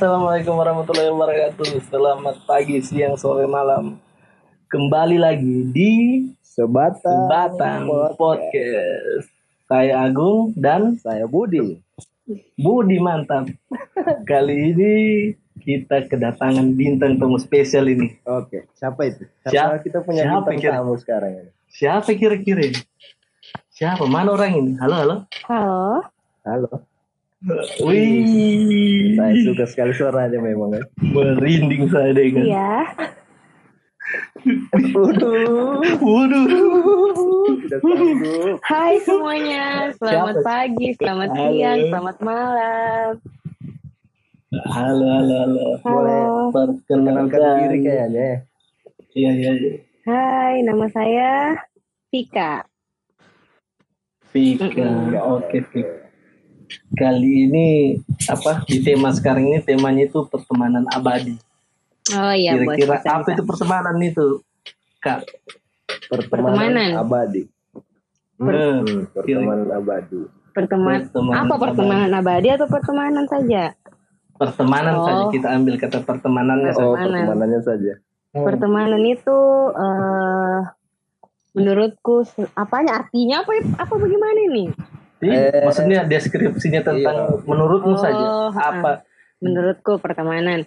Assalamualaikum warahmatullahi wabarakatuh. Selamat pagi, siang, sore, malam. Kembali lagi di Sebatang, Batang Podcast. Podcast. Saya Agung dan Saya Budi. Budi mantap. Kali ini kita kedatangan bintang tamu spesial ini. Oke, siapa itu? Karena Siapa- kita punya siapa bintang kira- tamu sekarang ini. Siapa kira-kira? ini? Siapa? Mana orang ini? Halo, halo. Halo. Halo. Wih, Saya suka sekali suaranya memang ya. merinding saya dengan. Iya. Waduh, Waduh. Hai semuanya. Selamat Siapa? pagi, selamat Halo. siang, selamat malam. Halo, halo, halo. Boleh Halo. kenalkan diri kayaknya. ya. Iya, iya, iya. Hai, nama saya Vika. Vika, oke Vika. Kali ini apa di tema sekarang ini temanya itu pertemanan abadi. Oh iya. Kira-kira apa bisa. itu pertemanan itu, Kak? Pertemanan, Pertemanan. abadi. Hmm. Hmm, pertemanan abadi. Pertemanan. Pertemanan Apa pertemanan abadi atau pertemanan saja? Pertemanan Oh. saja kita ambil kata pertemanannya. saja. Oh, Pertemanan. pertemanannya saja. Hmm. Pertemanan itu eh menurutku apanya artinya apa apa bagaimana ini? Jadi, Eh, maksudnya deskripsinya tentang iya. menurutmu Oh, saja ah. apa? menurutku pertemanan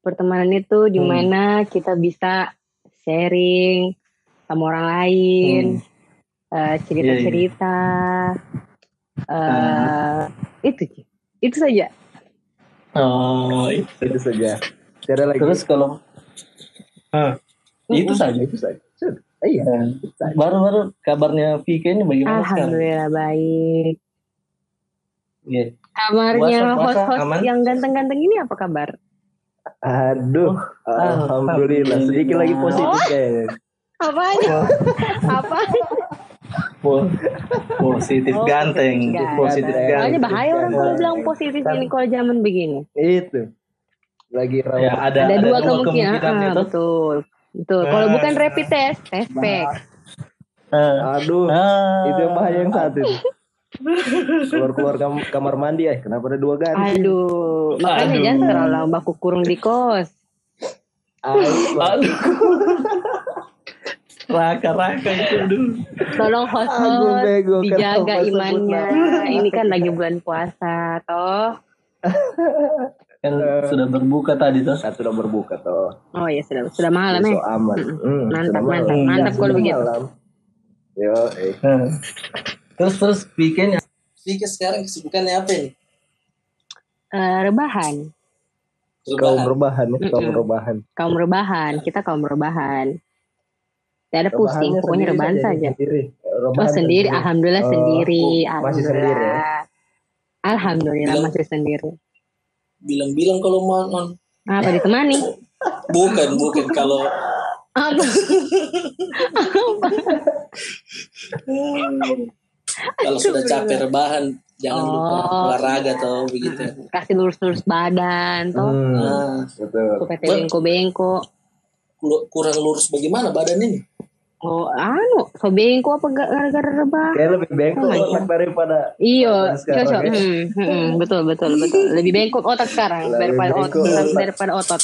pertemanan itu Hmm. di mana kita bisa sharing sama orang lain eh, cerita-cerita eh, itu Ci. itu saja Oh, itu. Itu saja. Tidak lagi. Terus kalau Hah, itu saja. itu saja. Iya. itu saja. Baru-baru kabarnya Vika ini bagaimana sekarang? alhamdulillah baik Iya. kabarnya host-host yang ganteng-ganteng ini apa kabar Aduh, alhamdulillah. Sedikit lagi positif kayaknya. apa aja apa Po- positif Oh, ganteng, positif ganteng. Makanya ganteng. bahaya orang kalau bilang positif ini kalau zaman begini Itu. Lagi Ya, rawan. ada, ada, dua kemungkinan, kemungkinan Ah, itu. betul betul kalau Ah. bukan rapid test test pack Ah. Aduh, Ah. itu yang bahaya yang satu. Keluar keluar kam- kamar mandi eh kenapa ada dua ganti? aduh makanya Aduh. jangan terlalu lama aku kurung di kos Aduh. Aduh. Raka-raka itu aduh. tolong host Aduh, host bego, dijaga imannya ini kan lagi bulan puasa toh Kan sudah berbuka tadi tuh. Kan sudah berbuka toh. oh ya sudah sudah malam ya Besok aman. Hmm, Mantap, sudah malam. mantap, mantap Ya, kalau begitu. malam. Yo, eh. Terus terus weekend Vika sekarang kesibukannya apa ini? Eh, rebahan Kaum Rebahan. rebahan, ya, kaum rebahan. kaum rebahan kita kaum rebahan tidak ada pusing Rebahannya pokoknya rebahan saja Sendiri. Oh Rebahan sendiri, alhamdulillah Oh, sendiri, oh, masih sendiri ya? alhamdulillah. Alhamdulillah Bilang- masih sendiri. Bilang-bilang kalau mau on. Apa ditemani? Bukan, bukan. Kalau Apa? kalau sudah capek rebahan, jangan lupa Oh. olahraga atau begitu. Kasih lurus-lurus badan, toh. Hmm, Nah, betul. Bengko-bengko. ku- kurang lurus bagaimana badan ini? Oh, anu, so bengko apa ga- gara-gara rebahan? Kayak lebih bengkok Oh otak daripada Iya, Badan sekarang, cocok. ya. Hmm, hmm, betul, betul, betul. Lebih bengkok otak sekarang Lebih daripada bengkok otot, otak. daripada otot.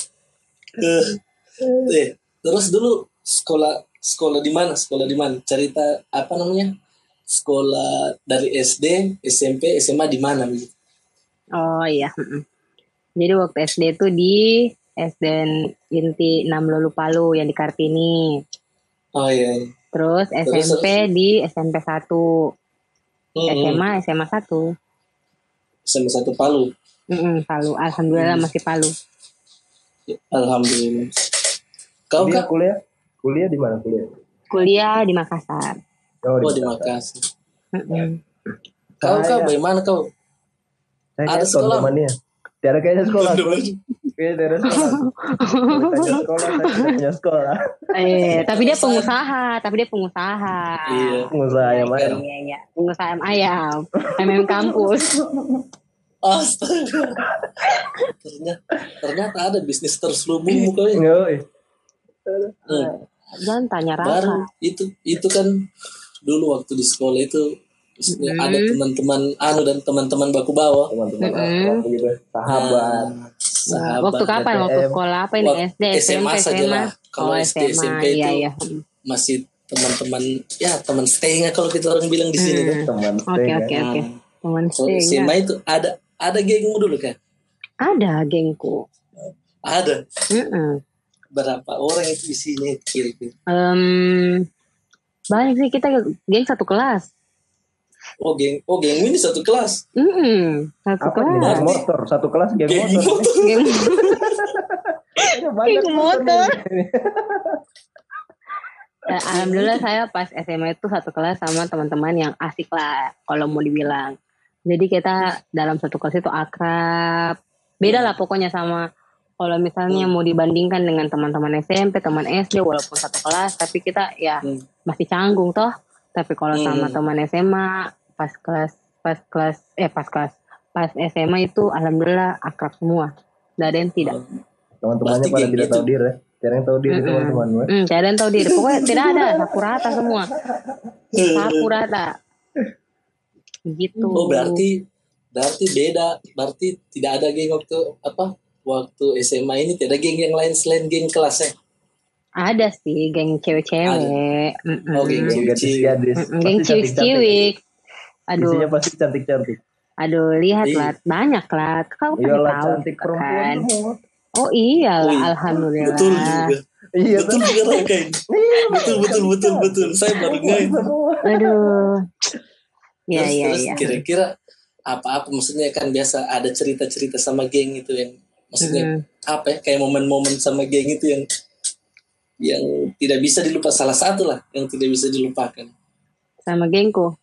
Eh, terus dulu sekolah sekolah di mana? Sekolah di mana? Cerita apa namanya? Sekolah dari SD, SMP, SMA di mana begitu? Oh iya. Jadi waktu SD itu di SD Inti 6 Lulu Palu yang di Kartini. Oh iya. iya. Terus Terus, SMP di SMP 1. Hmm, SMA SMA 1. SMA satu Palu. Mm-mm, Palu. Alhamdulillah masih Palu. Alhamdulillah. Kau kuliah, kuliah, kuliah di mana kuliah? Kuliah di Makassar. Oh, Oh di Makassar. Mm-mm. Kau kau bagaimana kau? Saya Ada sekolah? temannya. Tiada kayaknya sekolah. Kayaknya tiada sekolah. Tanya sekolah, sekolah. Eh, tapi dia pengusaha, tapi dia pengusaha. Iya. Pengusaha ayam Iya, ayam. iya, iya. Pengusaha ayam ayam. MM kampus. Astaga. ternyata, ternyata ada bisnis terselubung. Yoi. Hmm. Jangan tanya Baru Raka. itu itu kan dulu waktu di sekolah itu maksudnya ada teman-teman anu dan teman-teman baku bawah. Teman-teman akrab begitu. Sahabat. Nah, sahabat Waktu kapan? Waktu sekolah apa ini? Waktu SD, SMP, SMA saja SMA? lah. Kalau oh, SD, SMA, SMP iya, itu iya. masih teman-teman ya teman staynya kalau kita orang bilang di sini tuh. Hmm. Teman Oke, stay, oke, kan? oke. Teman Kalau stay. SMA itu ada ada gengmu dulu kan? Ada gengku. Ada Mm-mm. berapa orang itu isinya kira-kira? Em, banyak sih kita geng satu kelas. Oh geng, oh gengmu ini satu kelas. Mm-mm, satu Apa kelas. Geng motor, satu kelas geng Geng motor. motor. Geng banyak Geng motor. Eh, Alhamdulillah saya pas SMA itu satu kelas sama teman-teman yang asik lah kalau mau dibilang. Jadi kita dalam satu kelas itu akrab. Beda lah pokoknya sama kalau misalnya mau dibandingkan dengan teman-teman SMP, teman SD walaupun satu kelas tapi kita ya Hmm. masih canggung toh. Tapi kalau Hmm. sama teman SMA pas kelas pas kelas eh pas kelas pas SMA itu alhamdulillah akrab semua. Gak ada yang tidak. Teman-temannya Berarti pada tidak gitu. tahu diri ya. Yang tahu diri teman-teman gue. Hmm, saya dan tahu diri. Pokoknya tidak ada sapu rata semua. Sapu rata. Gitu. Oh berarti berarti beda, berarti tidak ada geng waktu apa? Waktu SMA ini tidak geng yang lain selain geng kelasnya. ada sih geng cewek-cewek. Oh, geng gadis-gadis. Pasti Geng ciwik-ciwik. Aduh, Isinya pasti cantik-cantik. aduh lihat Iya. lah, banyak lah. Kau kan tahu cantik kan. perempuan. Oh iyalah, Oh, iya. alhamdulillah. Betul juga. Iya, betul juga Rakain. betul betul betul betul. Saya baru ngain. Aduh. Ya terus ya ya. kira-kira apa-apa maksudnya kan biasa ada cerita-cerita sama geng itu yang maksudnya Mm. apa ya kayak momen-momen sama geng itu yang yang tidak bisa dilupakan salah satu lah yang tidak bisa dilupakan. Sama gengku.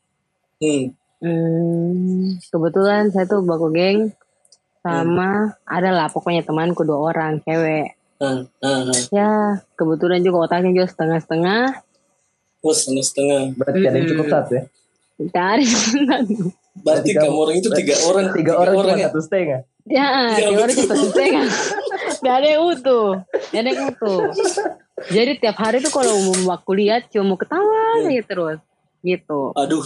Hmm. Hmm, kebetulan saya tuh baku geng sama ada lah pokoknya temanku dua orang cewek. Ah, ah, ah. Ya kebetulan juga otaknya juga setengah-setengah. Oh, setengah-setengah. Berarti ada yang cukup satu ya. Cari Berarti Tiga- kamu orang itu tiga orang. Tiga orang cuma ya? satu setengah. Ya, Ya, teori kita setengah. Gak ada yang utuh. Gak ada yang utuh. Jadi tiap hari tuh kalau mau aku lihat cuma mau ketawa aja terus. Gitu. Aduh,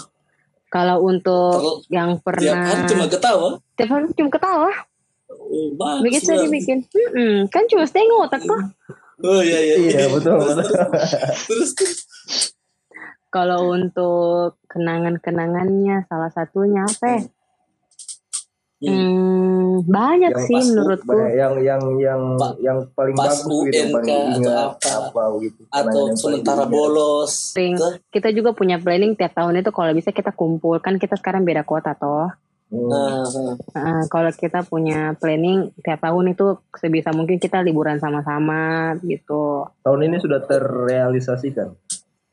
Kalau untuk Terus yang tiap pernah hari cuma ketawa. tiap hari cuma ketawa. Oh, bagus Begitu banget. dibikin. Mm-mm, Kan cuma setengah otak tuh. Oh iya iya. Iya, betul, betul. Terus terus. Kalau untuk kenangan-kenangannya salah satunya apa ya? Hmm, banyak Yang sih pas- menurutku. yang yang yang Pa- yang paling pas bagus gitu, yang UN paling kah, atau ingat apa? apa gitu. Atau sementara bolos. Tuh. Kita juga punya planning tiap tahun itu kalau bisa kita kumpul kan kita sekarang beda kota toh. Hmm. Nah, nah. Nah, kalau kita punya planning tiap tahun itu sebisa mungkin kita liburan sama-sama gitu. Tahun ini sudah terrealisasikan.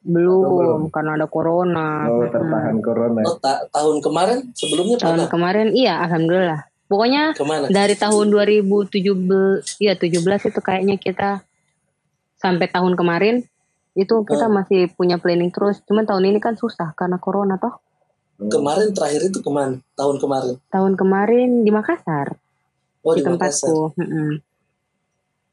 Belum karena ada corona. Oh, Mm-mm. tertahan corona. Oh, ta- tahun kemarin sebelumnya Tahun pernah kemarin iya alhamdulillah. Pokoknya ke mana? dari tahun 2017 iya 17 itu kayaknya kita sampai tahun kemarin itu kita Hmm. masih punya planning terus. Cuman tahun ini kan susah karena corona toh. Kemarin terakhir itu ke mana? Tahun kemarin. Tahun kemarin di Makassar Oh di di Makassar. tempatku. Mm-mm.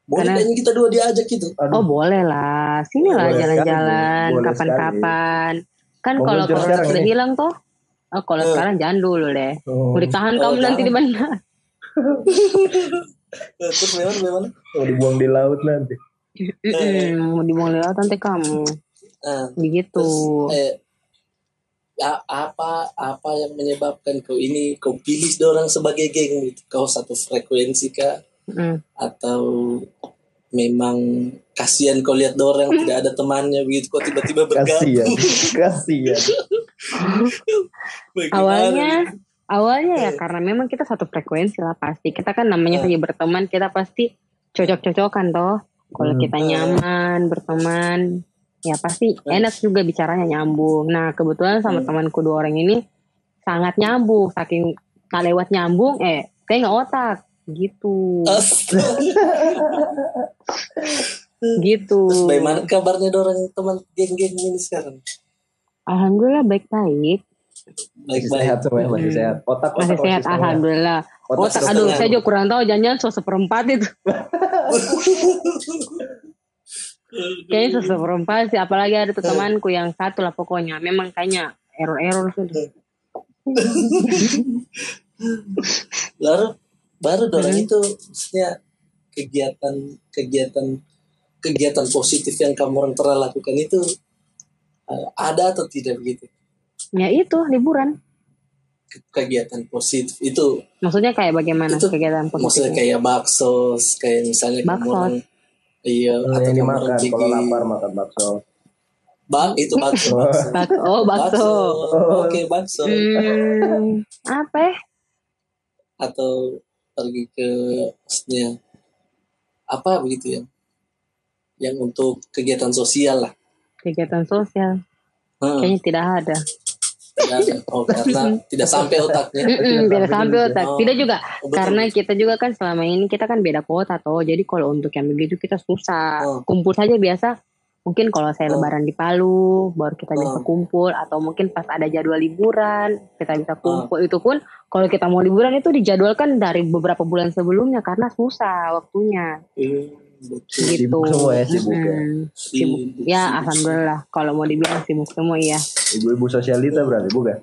Boleh Karena- kayaknya kita dua diajak gitu. Oh Aduh, boleh lah, sini lah jalan-jalan kapan-kapan. Kan kalau corona sudah hilang toh, oh kalau Hmm. sekarang jangan dulu deh. oh, Mau ditahan Oh, kamu nanti di jangan. Eh, Terus bagaimana? bagaimana? mau dibuang di laut nanti. Mau dibuang lewat nanti kamu, Nah, begitu. terus eh, ya, apa apa yang menyebabkan kau ini kau pilih orang sebagai geng gitu? Kau satu frekuensi kah? Mm. Atau memang kasihan kau lihat orang tidak ada temannya begitu kau tiba-tiba Kasihan, bergabung kasihan. Bagaimana? Awalnya, awalnya ya karena memang kita satu frekuensi lah pasti. Kita kan namanya Hmm. saja berteman, kita pasti cocok-cocokan toh. Kalau Hmm. kita nyaman berteman, ya pasti Hmm. enak juga bicaranya nyambung. Nah kebetulan sama Hmm. temanku dua orang ini sangat nyambung. Saking tak lewat nyambung, eh saya nggak otak gitu, Astaga. gitu. Terus bagaimana kabarnya orang teman geng-geng ini sekarang? Alhamdulillah baik-baik, Masih Baik-baik. sehat semua ya, masih Hmm. sehat. Otak masih otak sehat. setengah. Alhamdulillah. Otak Otak, setengah. aduh saya juga kurang tahu jangan-jangan so seperempat itu. Kayaknya so seperempat sih, apalagi ada tuh temanku yang satu lah pokoknya. Memang kayaknya error-error sudah. Lalu baru dorang Hmm. itu maksudnya kegiatan kegiatan kegiatan positif yang kamu orang pernah lakukan itu eh, ada atau tidak begitu Ya itu liburan. Ke- kegiatan positif itu Maksudnya kayak bagaimana Itu kegiatan maksudnya positifnya? kayak bakso kayak misalnya kamu Bakso. orang iya Hmm, atau yang kamu dimakan orang kalau lapar makan bakso. bak itu bakso bakso Bak- oh bakso. oke bakso Hmm, apa atau pergi ke maksudnya apa begitu ya yang untuk kegiatan sosial lah Kegiatan sosial. Hmm, Kayaknya tidak ada. tidak ada. oh karena tidak sampai otaknya tidak sampai otak. Oh. Tidak juga. Oh, betul. Karena kita juga kan selama ini kita kan beda kota toh. Jadi kalau untuk yang begitu kita susah. Oh. Kumpul saja biasa. Mungkin kalau saya Oh. lebaran di Palu, baru kita bisa Oh. kumpul. Atau mungkin pas ada jadwal liburan, kita bisa Oh. kumpul. Itu pun kalau kita mau liburan itu dijadwalkan dari beberapa bulan sebelumnya karena susah waktunya. Hmm, betul. Gitu. Sibuk semua ya, sibuk ya. Mm-mm. Sibuk, Ya, sibuk, alhamdulillah. Kalau mau dibilang sibuk semua iya. Ibu-ibu sosialita berarti bukan?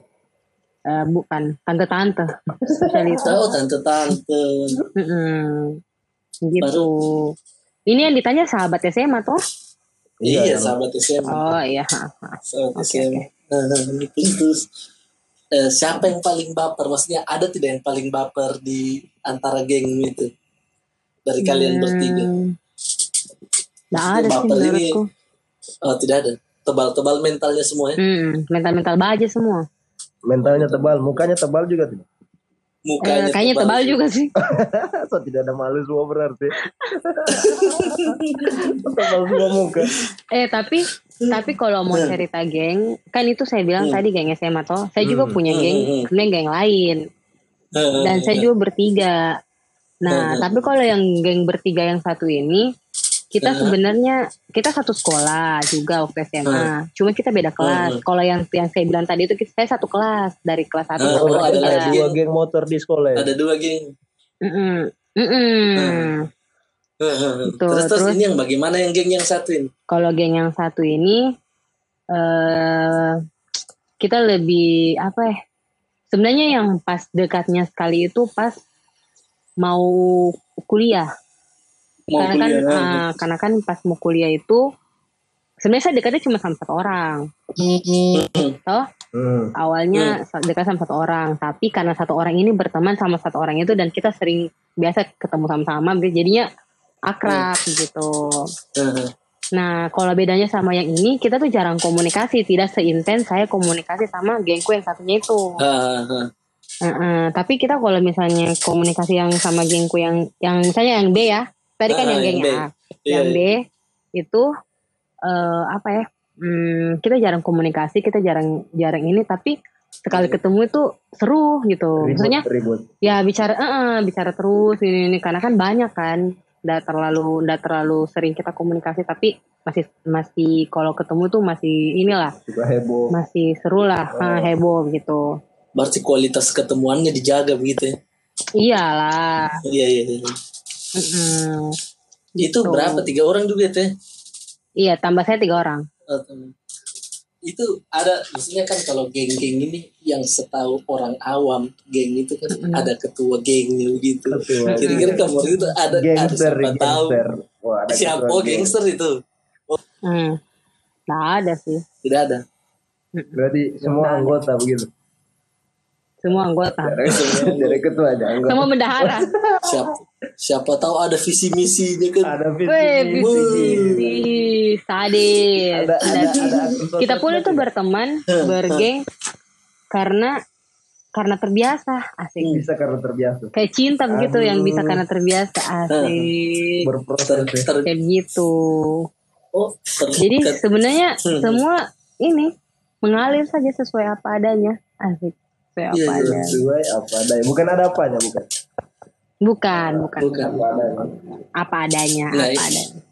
Eh, bukan tante-tante sosialita. Oh, tante-tante. Gitu. Ini yang ditanya sahabat SMA toh? Iya, ya. sahabat SMA. Oh iya. Sahabat Oke, SMA. Terus eh, siapa yang paling baper? Maksudnya ada tidak yang paling baper di antara geng itu? Dari kalian bertiga. Hmm. Nggak ada sih Baper ini- menurutku. Oh, tidak ada. Tebal-tebal mentalnya semua ya. Hmm, mental-mental baja semua. Mentalnya tebal, mukanya tebal juga tidak? Mukanya Eh, kayaknya tebal juga sih. so tidak ada malu semua berarti. tebal semua muka. Eh tapi tapi kalau mau cerita geng, kan itu saya bilang Hmm. tadi geng SMA toh. Saya juga Hmm. punya Hmm, geng, hmm, hmm. sebenarnya geng lain. Dan saya juga bertiga. Nah, Hmm. tapi kalau yang geng bertiga yang satu ini, kita Hmm. sebenarnya kita satu sekolah juga waktu SMA. Cuma kita beda kelas. Hmm. Kalau yang yang saya bilang tadi itu saya satu kelas dari kelas satu sampai Oh, kelas ada ada dua geng motor di sekolah ya? Ada dua geng. Mm-mm. Mm-mm. Hmm. Gitu, terus, terus terus- ini yang bagaimana yang geng yang satu ini? Kalau geng yang satu ini eh kita lebih apa ya? Sebenarnya yang pas dekatnya sekali itu pas mau kuliah. Mau karena kan eh, karena kan pas mau kuliah itu sebenarnya saya dekatnya cuma sama satu orang. Toh Hmm. awalnya dekat sama satu orang, tapi karena satu orang ini berteman sama satu orang itu dan kita sering biasa ketemu sama-sama, jadinya akrab gitu. Heeh. Nah, kalau bedanya sama yang ini, kita tuh jarang komunikasi, tidak seintens saya komunikasi sama gengku yang satunya itu. Heeh. Heeh, tapi kita kalau misalnya komunikasi yang sama gengku yang yang misalnya yang B ya, tadi kan Ah, yang yang geng B. A, Iya, yang iya. B itu eh, apa ya? Hmm, kita jarang komunikasi, kita jarang jarang ini, tapi sekali ketemu itu seru gitu. Ribut, Maksudnya ribut. ya bicara eh, eh, bicara terus ini, ini karena kan banyak kan udah terlalu udah terlalu sering kita komunikasi tapi masih masih kalau ketemu tuh masih inilah Juga heboh. masih seru lah Oh. heboh gitu Berarti kualitas ketemuannya dijaga begitu ya? iyalah Iya, iya. iya. Mm-mm. Itu Gitu. berapa? Tiga orang juga teh? iya tambah saya tiga orang Atau- itu ada maksudnya kan kalau geng-geng ini yang setahu orang awam geng itu kan Mm-mm. ada ketua gengnya begitu Ketua. kira-kira kamu itu ada ada Gangster, siapa tahu. Wah, ada siapa oh, geng. gangster itu hmm. nggak ada sih tidak ada Berarti semua anggota begitu. semua anggota Dari, dari ketua aja anggota. semua bendahara siapa siapa tahu ada visi misinya kan? Ada visi. Misi. visi sadis. Ada, ada, ada akun kita pun itu berteman bergeng karena karena terbiasa asik. Bisa karena terbiasa. Kayak cinta begitu Aduh. yang bisa karena terbiasa asik. Berproses ter, ya. ter- kayak gitu. Oh ter- jadi sebenarnya Hmm. semua ini mengalir saja sesuai apa adanya. Asik. Sesuai apa iya. adanya. Sesuai apa adanya. Bukan ada apanya bukan bukan bukan. Bukan apa adanya apa adanya Nah, apa adanya